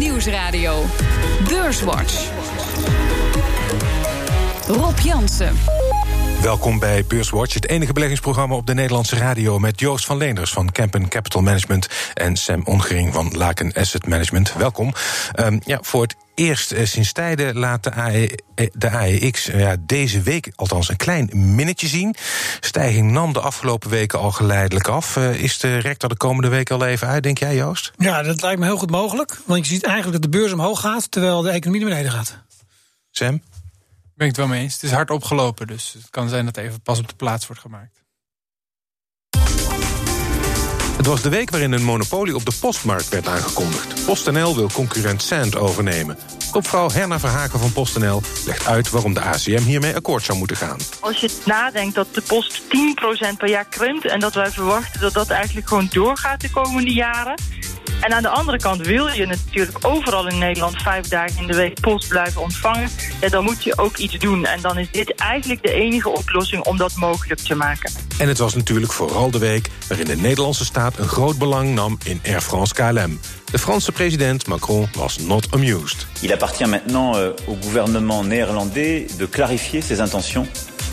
Nieuwsradio. Beurswatch. Rob Jansen. Welkom bij Beurswatch, het enige beleggingsprogramma op de Nederlandse radio met Joost van Leenders van Kempen Capital Management en Sam Ongering van Laken Asset Management. Welkom. Um, ja, voor het eerst uh, sinds tijden laat de, AE, de AEX uh, ja, deze week althans een klein minnetje zien. Stijging nam de afgelopen weken al geleidelijk af. Is de rector de komende week al even uit, denk jij Joost? Ja, dat lijkt me heel goed mogelijk. Want je ziet eigenlijk dat de beurs omhoog gaat terwijl de economie naar beneden gaat. Sam? Ben ik het wel mee eens. Het is hard opgelopen, dus het kan zijn dat even pas op de plaats wordt gemaakt. Het was de week waarin een monopolie op de postmarkt werd aangekondigd. PostNL wil concurrent Sand overnemen. Topvrouw Herna Verhaken van PostNL legt uit waarom de ACM hiermee akkoord zou moeten gaan. Als je nadenkt dat de post 10% per jaar krimpt... en dat wij verwachten dat dat eigenlijk gewoon doorgaat de komende jaren... En aan de andere kant wil je natuurlijk overal in Nederland vijf dagen in de week post blijven ontvangen. Ja, dan moet je ook iets doen. En dan is dit eigenlijk de enige oplossing om dat mogelijk te maken. En het was natuurlijk vooral de week waarin de Nederlandse staat een groot belang nam in Air France KLM. De Franse president Macron was not amused. Il appartient maintenant euh, au gouvernement néerlandais de clarifier ses intentions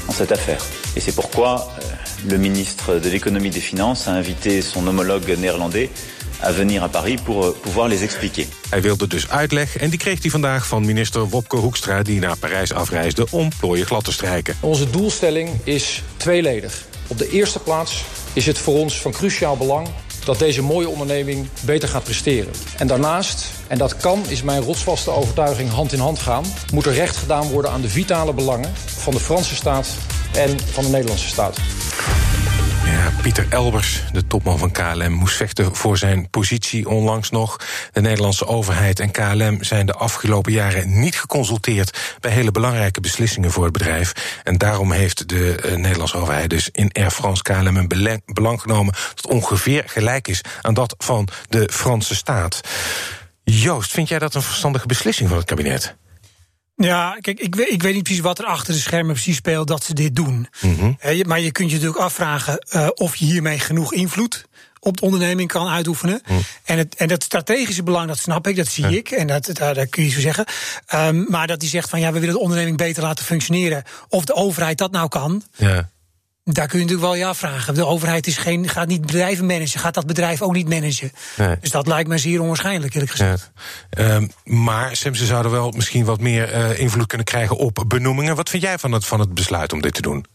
en cette affaire. Et c'est pourquoi euh, le ministre de l'économie des finances a invité son homologue néerlandais à venir à Paris pour euh, pouvoir les expliquer. Hij wilde dus uitleg en die kreeg hij vandaag van minister Wopke Hoekstra... die naar Parijs afreisde om plooien glad te strijken. Onze doelstelling is tweeledig. Op de eerste plaats is het voor ons van cruciaal belang dat deze mooie onderneming beter gaat presteren. En daarnaast, en dat kan, is mijn rotsvaste overtuiging hand in hand gaan... moet er recht gedaan worden aan de vitale belangen van de Franse staat en van de Nederlandse staat. Ja, Pieter Elbers, de topman van KLM, moest vechten voor zijn positie onlangs nog. De Nederlandse overheid en KLM zijn de afgelopen jaren niet geconsulteerd bij hele belangrijke beslissingen voor het bedrijf. En daarom heeft de uh, Nederlandse overheid dus in Air France KLM een belang genomen dat ongeveer gelijk is aan dat van de Franse staat. Joost, vind jij dat een verstandige beslissing van het kabinet? Ja, kijk, ik weet, ik weet niet precies wat er achter de schermen precies speelt dat ze dit doen. Mm -hmm. maar je kunt je natuurlijk afvragen uh, of je hiermee genoeg invloed op de onderneming kan uitoefenen. Mm. En, het, en dat strategische belang, dat snap ik, dat zie ja. ik. En dat, dat, dat, kun je zo zeggen. Um, maar dat die zegt van ja, we willen de onderneming beter laten functioneren. Of de overheid dat nou kan. Ja. Daar kun je natuurlijk wel ja vragen. De overheid is geen, gaat niet bedrijven managen, gaat dat bedrijf ook niet managen. Nee. Dus dat lijkt me zeer onwaarschijnlijk, eerlijk gezegd. Ja. Um, maar ze zouden wel misschien wat meer uh, invloed kunnen krijgen op benoemingen. Wat vind jij van het, van het besluit om dit te doen?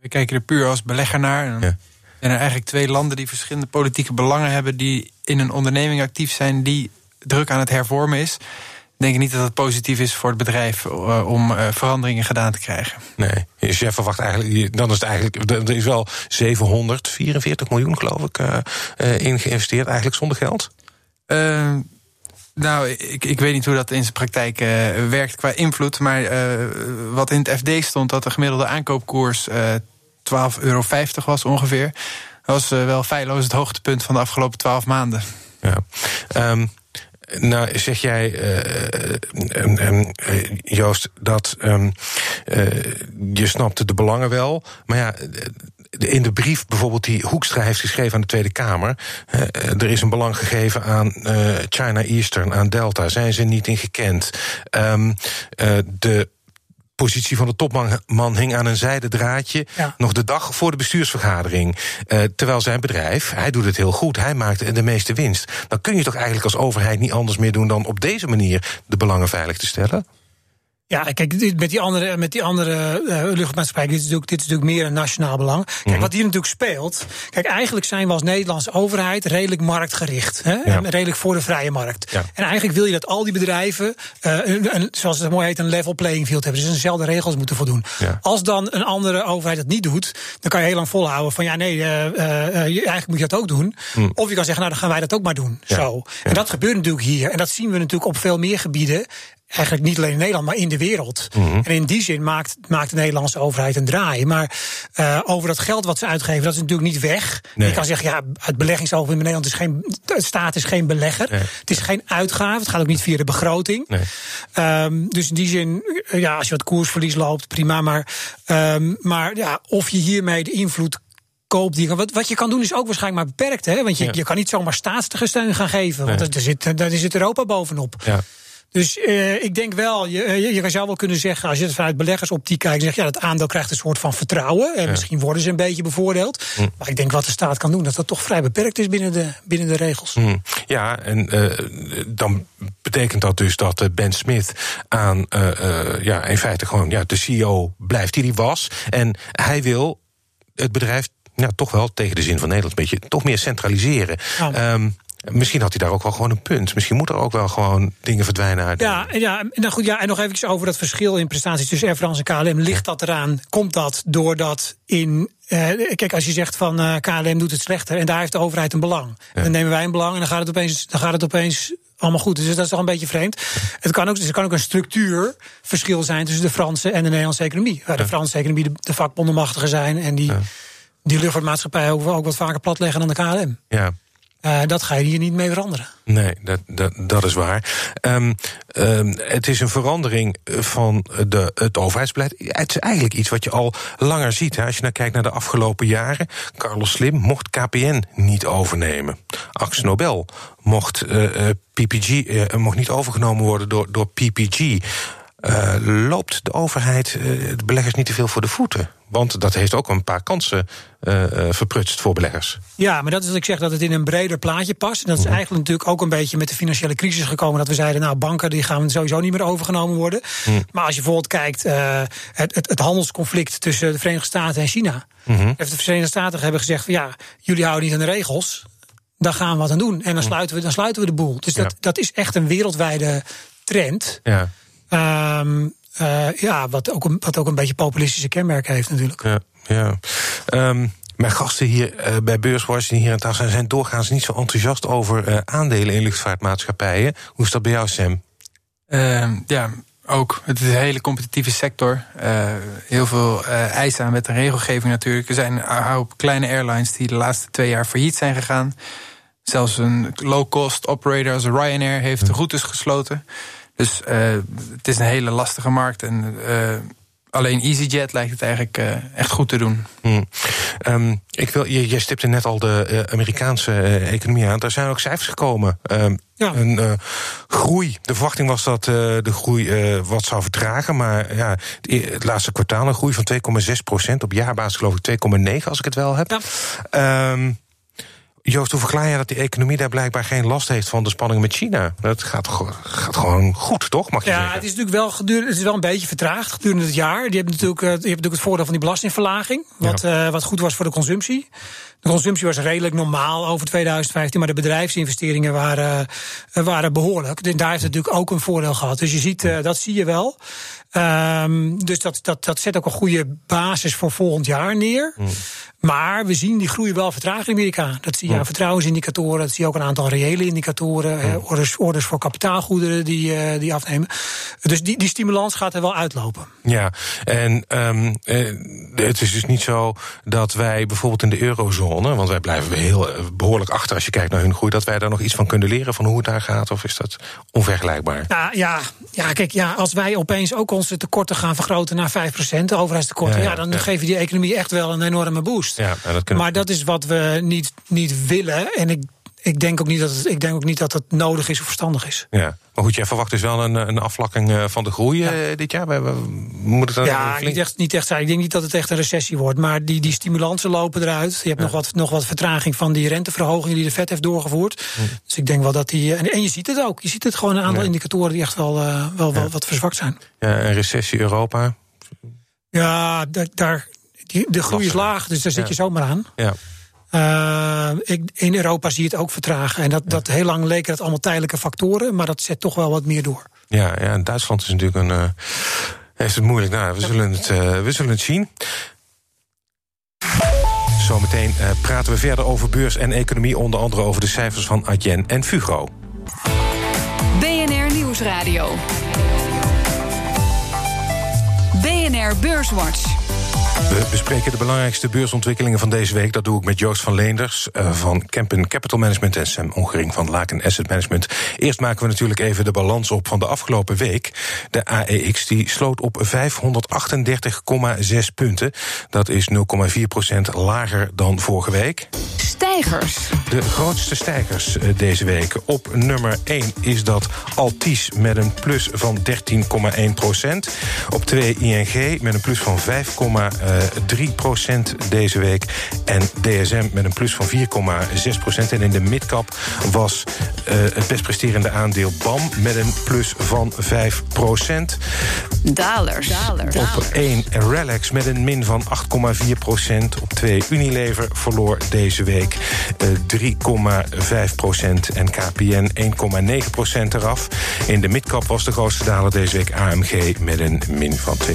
We kijken er puur als belegger naar. En ja. zijn er eigenlijk twee landen die verschillende politieke belangen hebben, die in een onderneming actief zijn, die druk aan het hervormen is denk ik niet dat het positief is voor het bedrijf uh, om uh, veranderingen gedaan te krijgen. Nee, dus jij verwacht eigenlijk, dan is het eigenlijk, er is wel 744 miljoen, geloof ik, uh, in geïnvesteerd, eigenlijk zonder geld? nou, ik, ik weet niet hoe dat in zijn praktijk werkt qua invloed, maar wat in het FD stond, dat de gemiddelde aankoopkoers 12,50 euro was ongeveer. Dat was wel feilloos het hoogtepunt van de afgelopen 12 maanden. Ja. Um, nou, zeg jij, uh, uh, Joost, dat um, je snapte de belangen wel. Maar ja, in de brief bijvoorbeeld die Hoekstra heeft geschreven aan de Tweede Kamer... er is een belang gegeven aan China Eastern, aan Delta. Zijn ze niet in gekend? De positie van de topman hing aan een zijden draadje. Ja. Nog de dag voor de bestuursvergadering. Uh, terwijl zijn bedrijf, hij doet het heel goed, hij maakt de meeste winst. Dan kun je toch eigenlijk als overheid niet anders meer doen dan op deze manier de belangen veilig te stellen? Ja, kijk, met die andere, met die andere uh, luchtmaatschappij, dit is, natuurlijk, dit is natuurlijk meer een nationaal belang. Kijk, mm -hmm. wat hier natuurlijk speelt. Kijk, eigenlijk zijn we als Nederlandse overheid redelijk marktgericht. Hè? Ja. En redelijk voor de vrije markt. Ja. En eigenlijk wil je dat al die bedrijven, uh, een, een, zoals het mooi heet, een level playing field hebben. Dus dezelfde regels moeten voldoen. Ja. Als dan een andere overheid dat niet doet, dan kan je heel lang volhouden van ja, nee, uh, eigenlijk moet je dat ook doen. Mm. Of je kan zeggen, nou, dan gaan wij dat ook maar doen. Zo. En dat gebeurt natuurlijk hier. En dat zien we natuurlijk op veel meer gebieden eigenlijk niet alleen in Nederland, maar in de wereld. Mm -hmm. En in die zin maakt, maakt de Nederlandse overheid een draai. Maar uh, over dat geld wat ze uitgeven, dat is natuurlijk niet weg. Nee. Je kan zeggen, ja, het beleggingsoverheid in Nederland is geen. De staat is geen belegger. Nee. Het is geen uitgave. Het gaat ook niet via de begroting. Nee. Um, dus in die zin, ja, als je wat koersverlies loopt, prima. Maar, um, maar ja, of je hiermee de invloed koop die wat, wat je kan doen is ook waarschijnlijk maar beperkt. Hè? Want je, je kan niet zomaar staatssteun gaan geven. Want er zit, daar zit Europa bovenop. Ja. Dus uh, ik denk wel, je, je, je zou wel kunnen zeggen, als je het vanuit beleggersoptiek kijkt, zeg ja, dat aandeel krijgt een soort van vertrouwen. En misschien worden ze een beetje bevoordeeld. Hm. Maar ik denk wat de staat kan doen, dat dat toch vrij beperkt is binnen de, binnen de regels. Hm. Ja, en uh, dan betekent dat dus dat Ben Smith aan, uh, ja, in feite gewoon ja, de CEO blijft die hij was. En hij wil het bedrijf ja, toch wel tegen de zin van Nederland een beetje toch meer centraliseren. Ja. Um, Misschien had hij daar ook wel gewoon een punt. Misschien moeten er ook wel gewoon dingen verdwijnen uit. Ja, ja, nou goed, ja, en nog even over dat verschil in prestaties tussen Air France en KLM. Ligt dat eraan? Komt dat doordat in. Eh, kijk, als je zegt van uh, KLM doet het slechter en daar heeft de overheid een belang. Dan nemen wij een belang en dan gaat het opeens, dan gaat het opeens allemaal goed. Dus dat is toch een beetje vreemd. Het kan ook, dus er kan ook een structuurverschil zijn tussen de Franse en de Nederlandse economie. Waar de Franse economie de, de vakbonden machtiger zijn en die, die luchtvaartmaatschappijen ook wat vaker platleggen dan de KLM. Ja. Uh, dat ga je hier niet mee veranderen. Nee, dat, dat, dat is waar. Um, um, het is een verandering van de, het overheidsbeleid. Het is eigenlijk iets wat je al langer ziet. Hè. Als je nou kijkt naar de afgelopen jaren. Carlos Slim mocht KPN niet overnemen. Axel Nobel mocht uh, uh, PPG mocht niet overgenomen worden door, door PPG. Uh, loopt de overheid de beleggers niet te veel voor de voeten? Want dat heeft ook een paar kansen uh, verprutst voor beleggers. Ja, maar dat is wat ik zeg dat het in een breder plaatje past. En dat is mhm. eigenlijk natuurlijk ook een beetje met de financiële crisis gekomen. Dat we zeiden, nou, banken die gaan sowieso niet meer overgenomen worden. Mhm. Maar als je bijvoorbeeld kijkt, het, het, het, handelsconflict tussen de Verenigde Staten en China. Mm De Verenigde Staten hebben gezegd van ja, jullie houden niet aan de regels. Daar gaan we wat aan doen. En dan mhm. sluiten we, dan sluiten we de boel. Dus dat, dat is echt een wereldwijde trend. Ja. Um, uh, ja, wat ook, een, wat ook een beetje populistische kenmerken heeft natuurlijk. Ja, ja. Um, mijn gasten hier uh, bij Beurswatch die hier aan tafel zijn, zijn doorgaans niet zo enthousiast over uh, aandelen in luchtvaartmaatschappijen. Hoe is dat bij jou, Sam? Uh, ja, ook. Het is een hele competitieve sector. heel veel eisen aan wet en regelgeving natuurlijk. Er zijn een hoop kleine airlines die de laatste twee jaar failliet zijn gegaan. Zelfs een low-cost operator als Ryanair heeft de routes gesloten. Dus uh, het is een hele lastige markt. En uh, alleen EasyJet lijkt het eigenlijk uh, echt goed te doen. Hmm. Um, ik wil, je, je stipte net al de Amerikaanse economie aan. Daar zijn ook cijfers gekomen. Um, ja. Een groei. De verwachting was dat de groei wat zou vertragen. Maar ja, het, laatste kwartaal een groei van 2,6 procent. Op jaarbasis geloof ik 2,9 als ik het wel heb. Ja. Um, Joost, hoe verklaar je dat die economie daar blijkbaar geen last heeft van de spanningen met China? Dat gaat, gaat gewoon goed, toch? Mag je ja, zeggen? het is natuurlijk wel gedurende, het is wel een beetje vertraagd gedurende het jaar. Je hebt natuurlijk, eh, je hebt natuurlijk het voordeel van die belastingverlaging, wat, ja. uh, wat goed was voor de consumptie. De consumptie was redelijk normaal over 2015, maar de bedrijfsinvesteringen waren, uh, waren behoorlijk. En daar heeft het natuurlijk ook een voordeel gehad. Dus je ziet, uh, dat zie je wel. Um, dus dat, dat, dat zet ook een goede basis voor volgend jaar neer. Mm. Maar we zien die groei wel vertragen in Amerika. Dat zie je aan vertrouwensindicatoren. Dat zie je ook een aantal reële indicatoren. orders, orders voor kapitaalgoederen die, uh, die afnemen. Dus die, die stimulans gaat er wel uitlopen. Ja, en um, het is dus niet zo dat wij bijvoorbeeld in de eurozone... want wij blijven heel behoorlijk achter als je kijkt naar hun groei... dat wij daar nog iets van kunnen leren van hoe het daar gaat? Of is dat onvergelijkbaar? Nou, ja, ja, kijk, ja, als wij opeens ook onze tekorten gaan vergroten naar 5%, de overheidstekorten... Ja, ja, dan ja. geven die economie echt wel een enorme boost. Ja, dat maar dat is wat we niet, niet willen. En ik, ik, denk ook niet dat het, ik denk ook niet dat het nodig is of verstandig is. Ja. Maar goed, jij verwacht dus wel een, een afvlakking eh, van de groei ja. Eh, dit jaar? We, we, moet het ja, flink... niet echt, niet echt zijn. Ik denk niet dat het echt een recessie wordt. Maar die, die stimulansen lopen eruit. Je hebt ja. nog, wat, nog wat vertraging van die renteverhoging die de Fed heeft doorgevoerd. Hm. Dus ik denk wel dat die. En, en, je ziet het ook. Je ziet het gewoon een aantal indicatoren die echt wel, uh, wel, wel wat verzwakt zijn. Ja, een recessie Europa? Ja, daar, die, de groei is laag, dus daar zit je zomaar aan. Ja. Uh, ik, in Europa zie je het ook vertragen. En dat, dat heel lang leken het allemaal tijdelijke factoren, maar dat zet toch wel wat meer door. Ja, ja en Duitsland is natuurlijk een. Uh, heeft het moeilijk. Nou, we, zullen het, uh, we zullen het zien. Zometeen praten we verder over beurs en economie, onder andere over de cijfers van Adyen en Fugro. BNR Nieuwsradio. BNR Beurswatch. We bespreken de belangrijkste beursontwikkelingen van deze week. Dat doe ik met Joost van Leenders uh, van Kempen Capital Management en Sam Ongering van Laken Asset Management. Eerst maken we natuurlijk even de balans op van de afgelopen week. De AEX die sloot op 538,6 punten. Dat is 0,4% lager dan vorige week. Stijgers. De grootste stijgers uh, deze week. Op nummer 1 is dat Altis met een plus van 13,1 procent. Op 2 ING met een plus van 5, 3% deze week. En DSM met een plus van 4,6% En in de midcap was uh, het best presterende aandeel BAM met een plus van 5 Dalers. Dalers. Op 1 Relax met een min van 8,4% Op 2 Unilever verloor deze week uh, 3,5% En KPN 1,9% eraf. In de midcap was de grootste daler deze week AMG met een min van 2,8%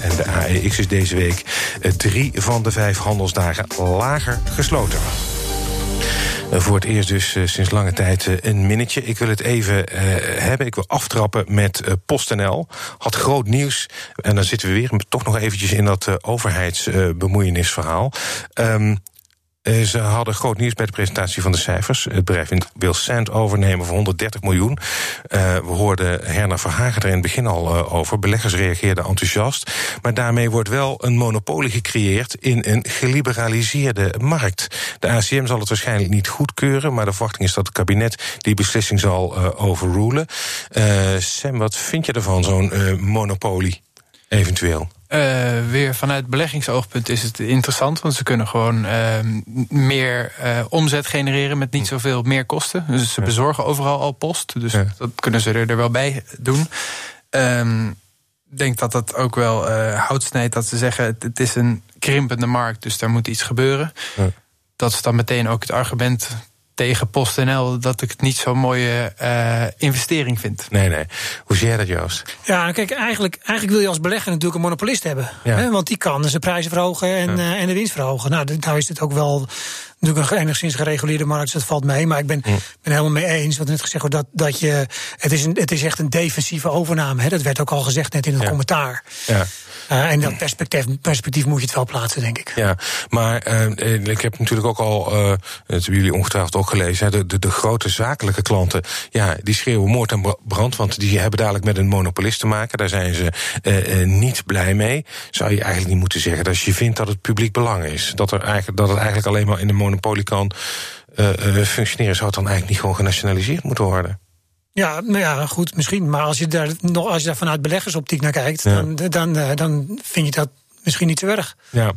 En de AEX is deze week eh, drie van de vijf handelsdagen lager gesloten. Eh, voor het eerst dus uh, sinds lange tijd uh, een minnetje. Ik wil het even hebben. Ik wil aftrappen met PostNL. Had groot nieuws. En dan zitten we weer toch nog eventjes in dat overheidsbemoeienisverhaal. Um, eh, ze hadden groot nieuws bij de presentatie van de cijfers. Het bedrijf wil Sand overnemen voor 130 miljoen. Uh, we hoorden Herna Verhagen er in het begin al uh, over. Beleggers reageerden enthousiast. Maar daarmee wordt wel een monopolie gecreëerd in een geliberaliseerde markt. De ACM zal het waarschijnlijk niet goedkeuren, maar de verwachting is dat het kabinet die beslissing zal overrulen. Sam, wat vind je ervan, zo'n monopolie eventueel? Uh, weer vanuit beleggingsoogpunt is het interessant, want ze kunnen gewoon uh, meer uh, omzet genereren met niet hm. zoveel meer kosten. Dus ze bezorgen overal al post, dus dat kunnen ze er, er wel bij doen. Um, ik denk dat dat ook wel hout snijdt dat ze zeggen: het, het, is een krimpende markt, dus daar moet iets gebeuren. Dat is dan meteen ook het argument tegen PostNL dat ik het niet zo'n mooie uh, investering vind. Nee, nee. Hoe zie jij dat, Joost? Ja, kijk, eigenlijk, eigenlijk wil je als belegger natuurlijk een monopolist hebben. Ja. Hè, want die kan zijn prijzen verhogen en, ja. uh, en de winst verhogen. Nou, nou is het ook wel natuurlijk een enigszins gereguleerde markt, dus dat valt mee. Maar ik ben, ben helemaal mee eens, wat net gezegd wordt, dat, dat je. Het is, een, het is echt een defensieve overname. Hè? Dat werd ook al gezegd net in het ja. commentaar. Ja. Uh, en dat perspectief, perspectief moet je het wel plaatsen, denk ik. Ja, maar uh, ik heb natuurlijk ook al, uh, dat hebben jullie ongetwijfeld ook gelezen, hè, de, de, de, grote zakelijke klanten, ja, die schreeuwen moord en brand, want die hebben dadelijk met een monopolist te maken. Daar zijn ze niet blij mee. Zou je eigenlijk niet moeten zeggen dat je vindt dat het publiek belang is. Dat, er eigenlijk, dat het eigenlijk alleen maar in de monopolie kan functioneren. Zou het dan eigenlijk niet gewoon genationaliseerd moeten worden? Ja, nou ja, goed, misschien. Maar als je daar, nog, als je daar vanuit beleggersoptiek naar kijkt, ja. dan, dan, uh, dan vind je dat misschien niet te erg. Ja.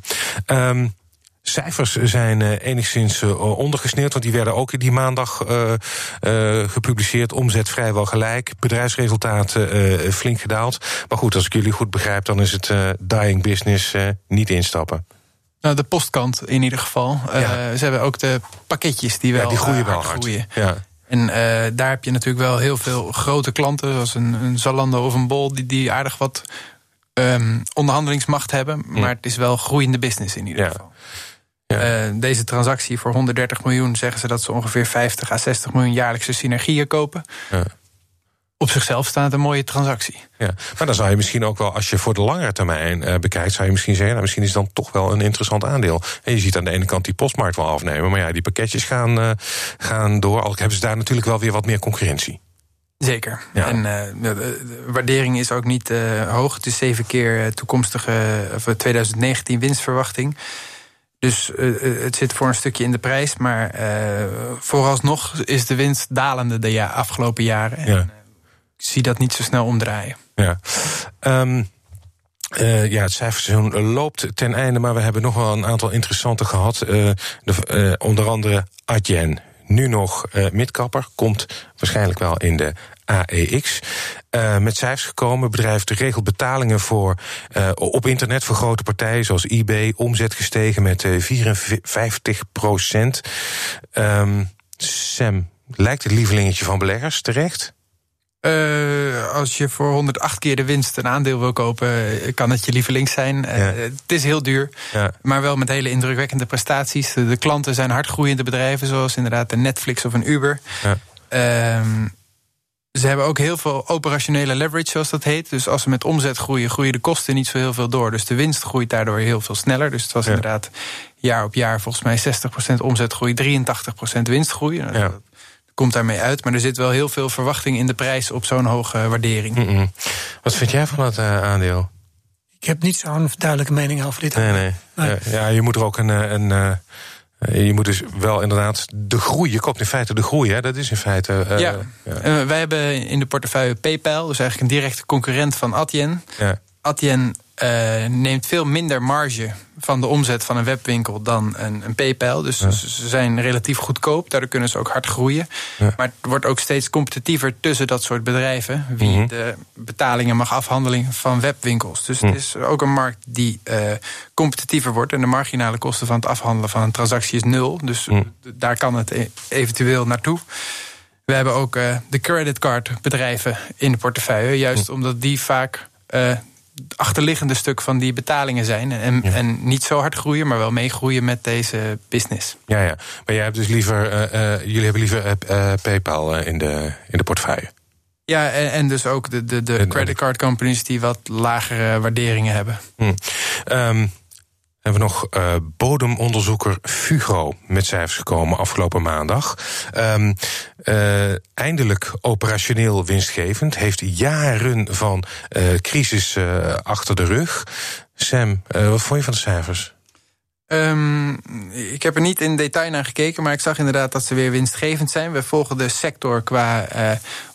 Um, Cijfers zijn uh, enigszins uh, ondergesneeuwd, want die werden ook die maandag uh, gepubliceerd. Omzet vrijwel gelijk, bedrijfsresultaten flink gedaald. Maar goed, als ik jullie goed begrijp, dan is het dying business niet instappen. Nou, de postkant in ieder geval. Ja. ze hebben ook de pakketjes die wel, ja, die groeien wel hard. Groeien. Ja. En uh, daar heb je natuurlijk wel heel veel grote klanten, zoals een, een Zalando of een Bol, die, die aardig wat um, onderhandelingsmacht hebben. Maar het is wel groeiende business in ieder geval. Ja. Uh, deze transactie voor 130 miljoen zeggen ze dat ze ongeveer 50 à 60 miljoen jaarlijkse synergieën kopen. Op zichzelf staat een mooie transactie. Ja, maar dan zou je misschien ook wel, als je voor de langere termijn uh, bekijkt, zou je misschien zeggen, nou, misschien is het dan toch wel een interessant aandeel. En je ziet aan de ene kant die postmarkt wel afnemen, maar ja, die pakketjes gaan, uh, gaan door. Al hebben ze daar natuurlijk wel weer wat meer concurrentie. Zeker. Ja. En uh, de waardering is ook niet hoog. Het is zeven keer toekomstige of 2019 winstverwachting. Dus uh, het zit voor een stukje in de prijs. Maar uh, vooralsnog is de winst dalende de ja, afgelopen jaren. Ja. Zie dat niet zo snel omdraaien. Ja. Um, uh, ja, het cijferseizoen loopt ten einde, maar we hebben nog wel een aantal interessante gehad. Uh, de, uh, onder andere Adyen. Nu nog midkapper, komt waarschijnlijk wel in de AEX. met cijfers gekomen. bedrijf regelt betalingen voor, op internet voor grote partijen zoals eBay. Omzet gestegen met 54 procent. Um, Sam, lijkt het lievelingetje van beleggers terecht? Uh, als je voor 108 keer de winst een aandeel wil kopen, eh, kan het je lievelings zijn. Uh, het is heel duur, ja. maar wel met hele indrukwekkende prestaties. De, de, klanten zijn hardgroeiende bedrijven, zoals inderdaad een Netflix of een Uber. Ja. Uh, ze hebben ook heel veel operationele leverage, zoals dat heet. Dus als ze met omzet groeien, groeien de kosten niet zo heel veel door. Dus de winst groeit daardoor heel veel sneller. Dus het was inderdaad jaar op jaar volgens mij 60% omzetgroei, 83% winstgroei. Ja. Dat komt daarmee uit. Maar er zit wel heel veel verwachting in de prijs op zo'n hoge waardering. Mm -mm. Wat vind jij van het uh, aandeel? Ik heb niet zo'n duidelijke mening over dit. Nee, nee. nee. Ja, je moet er ook een. een, een je moet dus wel inderdaad de groei. Je koopt in feite de groei, hè? Dat is in feite. Uh, ja. ja. Uh, wij hebben in de portefeuille PayPal, dus eigenlijk een directe concurrent van Adyen. Ja. Adyen uh, neemt veel minder marge van de omzet van een webwinkel dan een, een PayPal. Dus ja. ze zijn relatief goedkoop, daardoor kunnen ze ook hard groeien. Ja. Maar het wordt ook steeds competitiever tussen dat soort bedrijven. Wie mm -hmm. de betalingen mag afhandelen van webwinkels. Dus mm. het is ook een markt die uh, competitiever wordt. En de marginale kosten van het afhandelen van een transactie is nul. Dus mm. daar kan het e eventueel naartoe. We hebben ook uh, de creditcardbedrijven in de portefeuille. Juist omdat die vaak achterliggende stuk van die betalingen zijn. En, ja. en niet zo hard groeien, maar wel meegroeien met deze business. Ja, ja. Maar jij hebt dus liever, uh, uh, jullie hebben liever uh, PayPal in, de, in de portefeuille. Ja, en, en dus ook de, de, de creditcard companies die wat lagere waarderingen hebben. Hm. Um, hebben we nog uh, bodemonderzoeker Fugro met cijfers gekomen afgelopen maandag. Um, uh, eindelijk operationeel winstgevend. Heeft jaren van uh, crisis achter de rug. Sam, wat vond je van de cijfers? Um, ik heb er niet in detail naar gekeken, maar ik zag inderdaad dat ze weer winstgevend zijn. We volgen de sector qua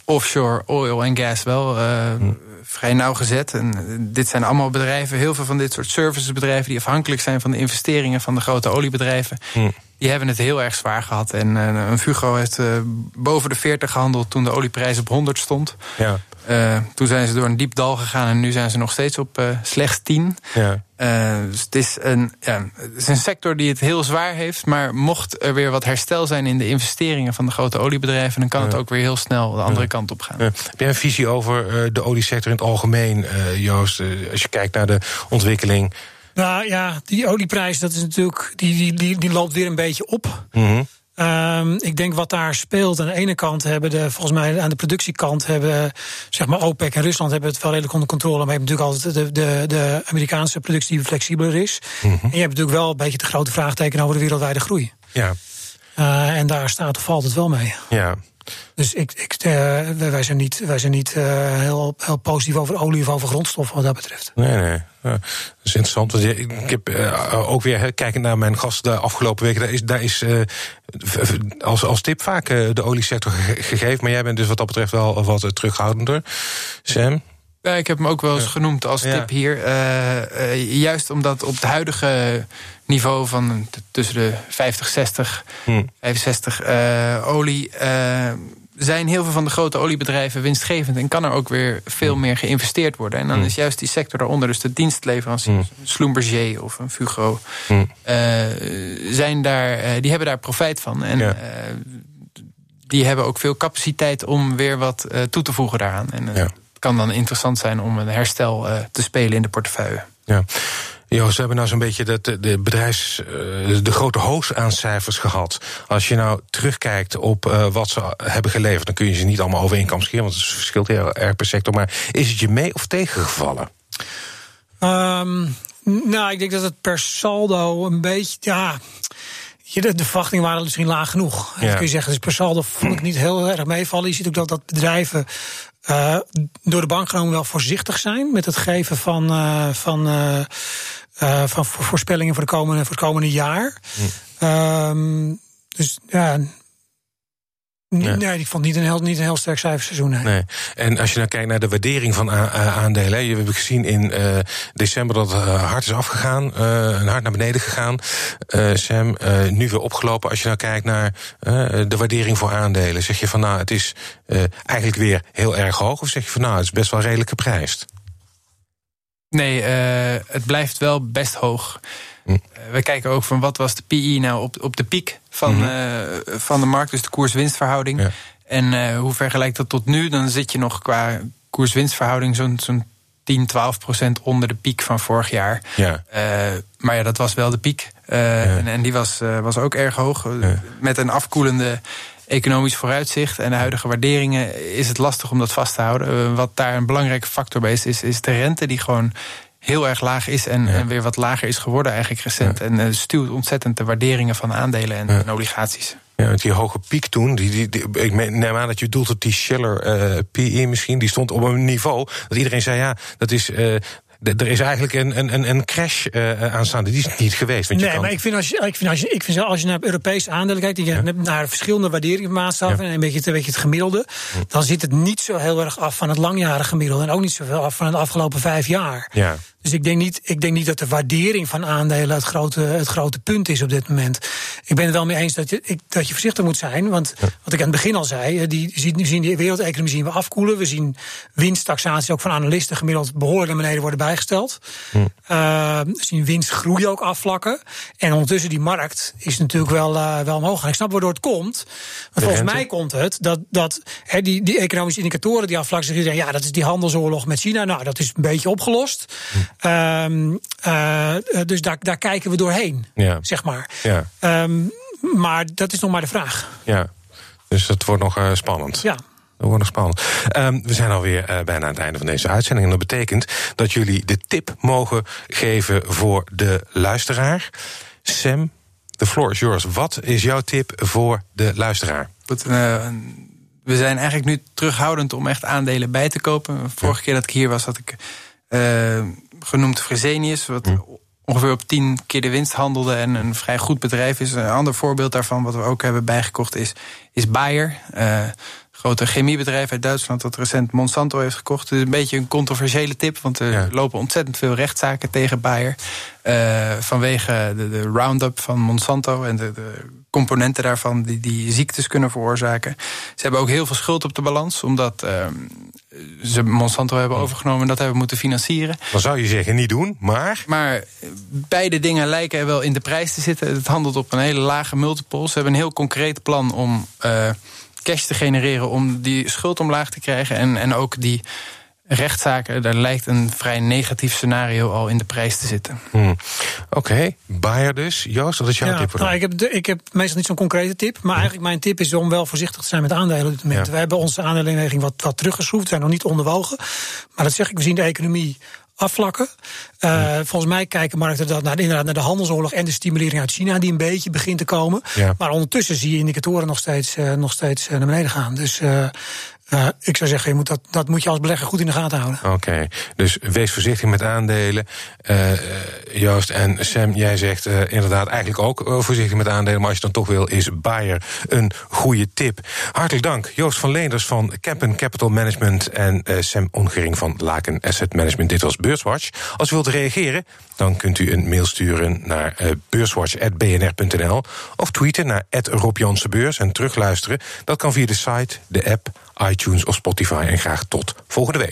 offshore oil en gas wel. Hm vrij nauwgezet. En dit zijn allemaal bedrijven, heel veel van dit soort servicesbedrijven... die afhankelijk zijn van de investeringen van de grote oliebedrijven. Hm. Die hebben het heel erg zwaar gehad. En uh, een Fugro heeft uh, boven de 40 gehandeld toen de olieprijs op 100 stond. Ja. Uh, toen zijn ze door een diep dal gegaan en nu zijn ze nog steeds op slechts 10. Ja. dus het is, een, ja, het is een sector die het heel zwaar heeft. Maar mocht er weer wat herstel zijn in de investeringen van de grote oliebedrijven... dan kan het ook weer heel snel de andere kant op gaan. Heb jij een visie over de oliesector in het algemeen, Joost? als je kijkt naar de ontwikkeling... Nou ja, die olieprijs, dat is natuurlijk, die, die, die, die loopt weer een beetje op. Mm -hmm. Um, ik denk wat daar speelt. Aan de ene kant hebben de, volgens mij aan de productiekant hebben, zeg maar, OPEC en Rusland hebben het wel redelijk onder controle. Maar je hebt natuurlijk altijd de, de, de Amerikaanse productie die flexibeler is. Mm -hmm. En je hebt natuurlijk wel een beetje de grote vraagteken over de wereldwijde groei. Ja. Uh, en daar staat of valt het wel mee. Ja. Dus ik, ik, uh, wij zijn niet, wij zijn niet uh, heel, heel positief over olie of over grondstoffen wat dat betreft. Nee, nee. Ja, dat is interessant. Want ik heb uh, ook weer, kijkend naar mijn gasten de afgelopen weken, daar is, daar is als, als tip vaak de oliesector gegeven. Maar jij bent dus wat dat betreft wel wat terughoudender. Sam? Ja, ik heb hem ook wel eens genoemd als tip ja. hier. Uh, uh, juist omdat op het huidige niveau van tussen de 50, 60, hmm. 65 uh, olie zijn heel veel van de grote oliebedrijven winstgevend en kan er ook weer veel meer geïnvesteerd worden. En dan is juist die sector daaronder, dus de dienstleveranciers, mm. Schlumberger of een Fugro, mm. uh, zijn daar, uh, die hebben daar profijt van. En ja. uh, die hebben ook veel capaciteit om weer wat toe te voegen daaraan. En ja. het kan dan interessant zijn om een herstel te spelen in de portefeuille. Ja. Joost, we hebben nou zo'n beetje de, de, de bedrijfs, de grote hoos aan cijfers gehad. Als je nou terugkijkt op uh, wat ze hebben geleverd, dan kun je ze niet allemaal over één kam scheren, want het verschilt heel erg per sector. Maar is het je mee of tegengevallen? Um, nou, ik denk dat het per saldo een beetje. Ja, de, de verwachtingen waren misschien laag genoeg. Ja. kun je zeggen, dus per saldo vond ik niet heel erg meevallen. Je ziet ook dat, dat bedrijven uh, door de bank genomen wel voorzichtig zijn met het geven van, uh, van, uh, van voorspellingen voor, de komende, voor het komende jaar. Hm. Um, dus ja, Nee. nee, ik vond niet een heel, niet een heel sterk cijferseizoen. Nee. nee. En als je nou kijkt naar de waardering van aandelen. Je hebt gezien in uh, december dat het hard is afgegaan. Uh, hard naar beneden gegaan. Uh, Sam, nu weer opgelopen. Als je nou kijkt naar de waardering voor aandelen. Zeg je van nou, het is eigenlijk weer heel erg hoog. Of zeg je van nou, het is best wel redelijk geprijsd? Nee, het blijft wel best hoog. Hm. we kijken ook van wat was de PI nou op, op de piek van, mm -hmm. uh, van de markt, dus de koers-winstverhouding. Ja. En uh, hoe vergelijkt dat tot nu? Dan zit je nog qua koers-winstverhouding zo'n zo'n 10, 12 procent onder de piek van vorig jaar. Ja. Uh, maar ja, dat was wel de piek. Ja. En, en, die was, was ook erg hoog. Met een afkoelende economisch vooruitzicht en de huidige waarderingen is het lastig om dat vast te houden. Eh, wat daar een belangrijke factor bij is, is, is de rente die gewoon heel erg laag is en, en weer wat lager is geworden eigenlijk recent. En uh, stuwt ontzettend de waarderingen van aandelen en, en obligaties. Ja, die hoge piek toen, die, die, die, ik neem aan dat je doelt op die Schiller uh, PE misschien, die stond op een niveau dat iedereen zei ja, dat is uh, er is eigenlijk een, een, een crash uh, aanstaande. Die is niet geweest. Want nee, je kan... maar ik vind, als je, ik, vind als, je, ik vind als je naar Europese aandelen kijkt... je ja. naar verschillende waarderingsmaatstaven... Ja. en een beetje, een beetje het gemiddelde... Dan zit het niet zo heel erg af van het langjarige gemiddelde... en ook niet zoveel af van de afgelopen vijf jaar. Ja. Dus ik denk, niet, ik denk niet dat de waardering van aandelen het grote, het grote punt is op dit moment. Ik ben het wel mee eens dat je, ik, dat je voorzichtig moet zijn. Want ja. wat ik aan het begin al zei, die, die zien die wereldeconomie zien we afkoelen. We zien winsttaxatie ook van analisten gemiddeld behoorlijk naar beneden worden bijgesteld. Hm. Uh, we zien winstgroei ook afvlakken. En ondertussen die markt is natuurlijk wel, uh, wel omhoog. En ik snap waardoor het komt. Maar volgens mij komt het dat, dat he, die, die economische indicatoren die afvlakken, zeggen ja, dat is die handelsoorlog met China. Nou, dat is een beetje opgelost. Hm. Um, uh, dus daar, daar kijken we doorheen, ja. zeg maar. Ja. Um, maar dat is nog maar de vraag. Ja, dus het wordt nog uh, spannend. Ja. Dat wordt nog spannend. Um, we zijn alweer uh, bijna aan het einde van deze uitzending. En dat betekent dat jullie de tip mogen geven voor de luisteraar. Sam, the floor is yours. Wat is jouw tip voor de luisteraar? Goed, uh, we zijn eigenlijk nu terughoudend om echt aandelen bij te kopen. Vorige ja. keer dat ik hier was, had ik uh, genoemd Fresenius, wat hm. ongeveer op tien keer de winst handelde en een vrij goed bedrijf is. Een ander voorbeeld daarvan, wat we ook hebben bijgekocht, is, is Bayer. Uh, grote chemiebedrijf uit Duitsland dat recent Monsanto heeft gekocht. Dus een beetje een controversiële tip, want er ja. lopen ontzettend veel rechtszaken tegen Bayer. Uh, vanwege de, de Roundup van Monsanto en de, de componenten daarvan die, die ziektes kunnen veroorzaken. Ze hebben ook heel veel schuld op de balans, omdat uh, ze Monsanto hebben overgenomen en dat hebben moeten financieren. Dan zou je zeggen niet doen, maar. Maar beide dingen lijken er wel in de prijs te zitten. Het handelt op een hele lage multiple. Ze hebben een heel concreet plan om uh, cash te genereren om die schuld omlaag te krijgen en, en ook die rechtszaken, daar lijkt een vrij negatief scenario al in de prijs te zitten. Hmm. Oké, okay. Bayer dus. Joost, wat is jouw ja, tip? Nou, ik, heb de, ik heb meestal niet zo'n concrete tip. Maar eigenlijk mijn tip is om wel voorzichtig te zijn met aandelen op dit moment. Ja. We hebben onze aandelenweging wat, wat teruggeschroefd. We zijn nog niet onderwogen. Maar dat zeg ik, we zien de economie afvlakken. Uh, ja. Volgens mij kijken markten dat naar, inderdaad naar de handelsoorlog en de stimulering uit China, die een beetje begint te komen. Ja. Maar ondertussen zie je indicatoren nog steeds, uh, nog steeds naar beneden gaan. Dus uh, uh, ik zou zeggen, je moet dat, dat moet je als belegger goed in de gaten houden. Oké, dus wees voorzichtig met aandelen. Uh, Joost en Sam, jij zegt inderdaad eigenlijk ook voorzichtig met aandelen. Maar als je dan toch wil, is Bayer een goede tip. Hartelijk dank, Joost van Leenders van Kempen Capital Management en Sam Ongering van Laken Asset Management. Dit was Beurswatch. Als u wilt reageren, dan kunt u een mail sturen naar beurswatch.bnr.nl of tweeten naar Rob Beurs en terugluisteren. Dat kan via de site, de app, iTunes of Spotify. En graag tot volgende week.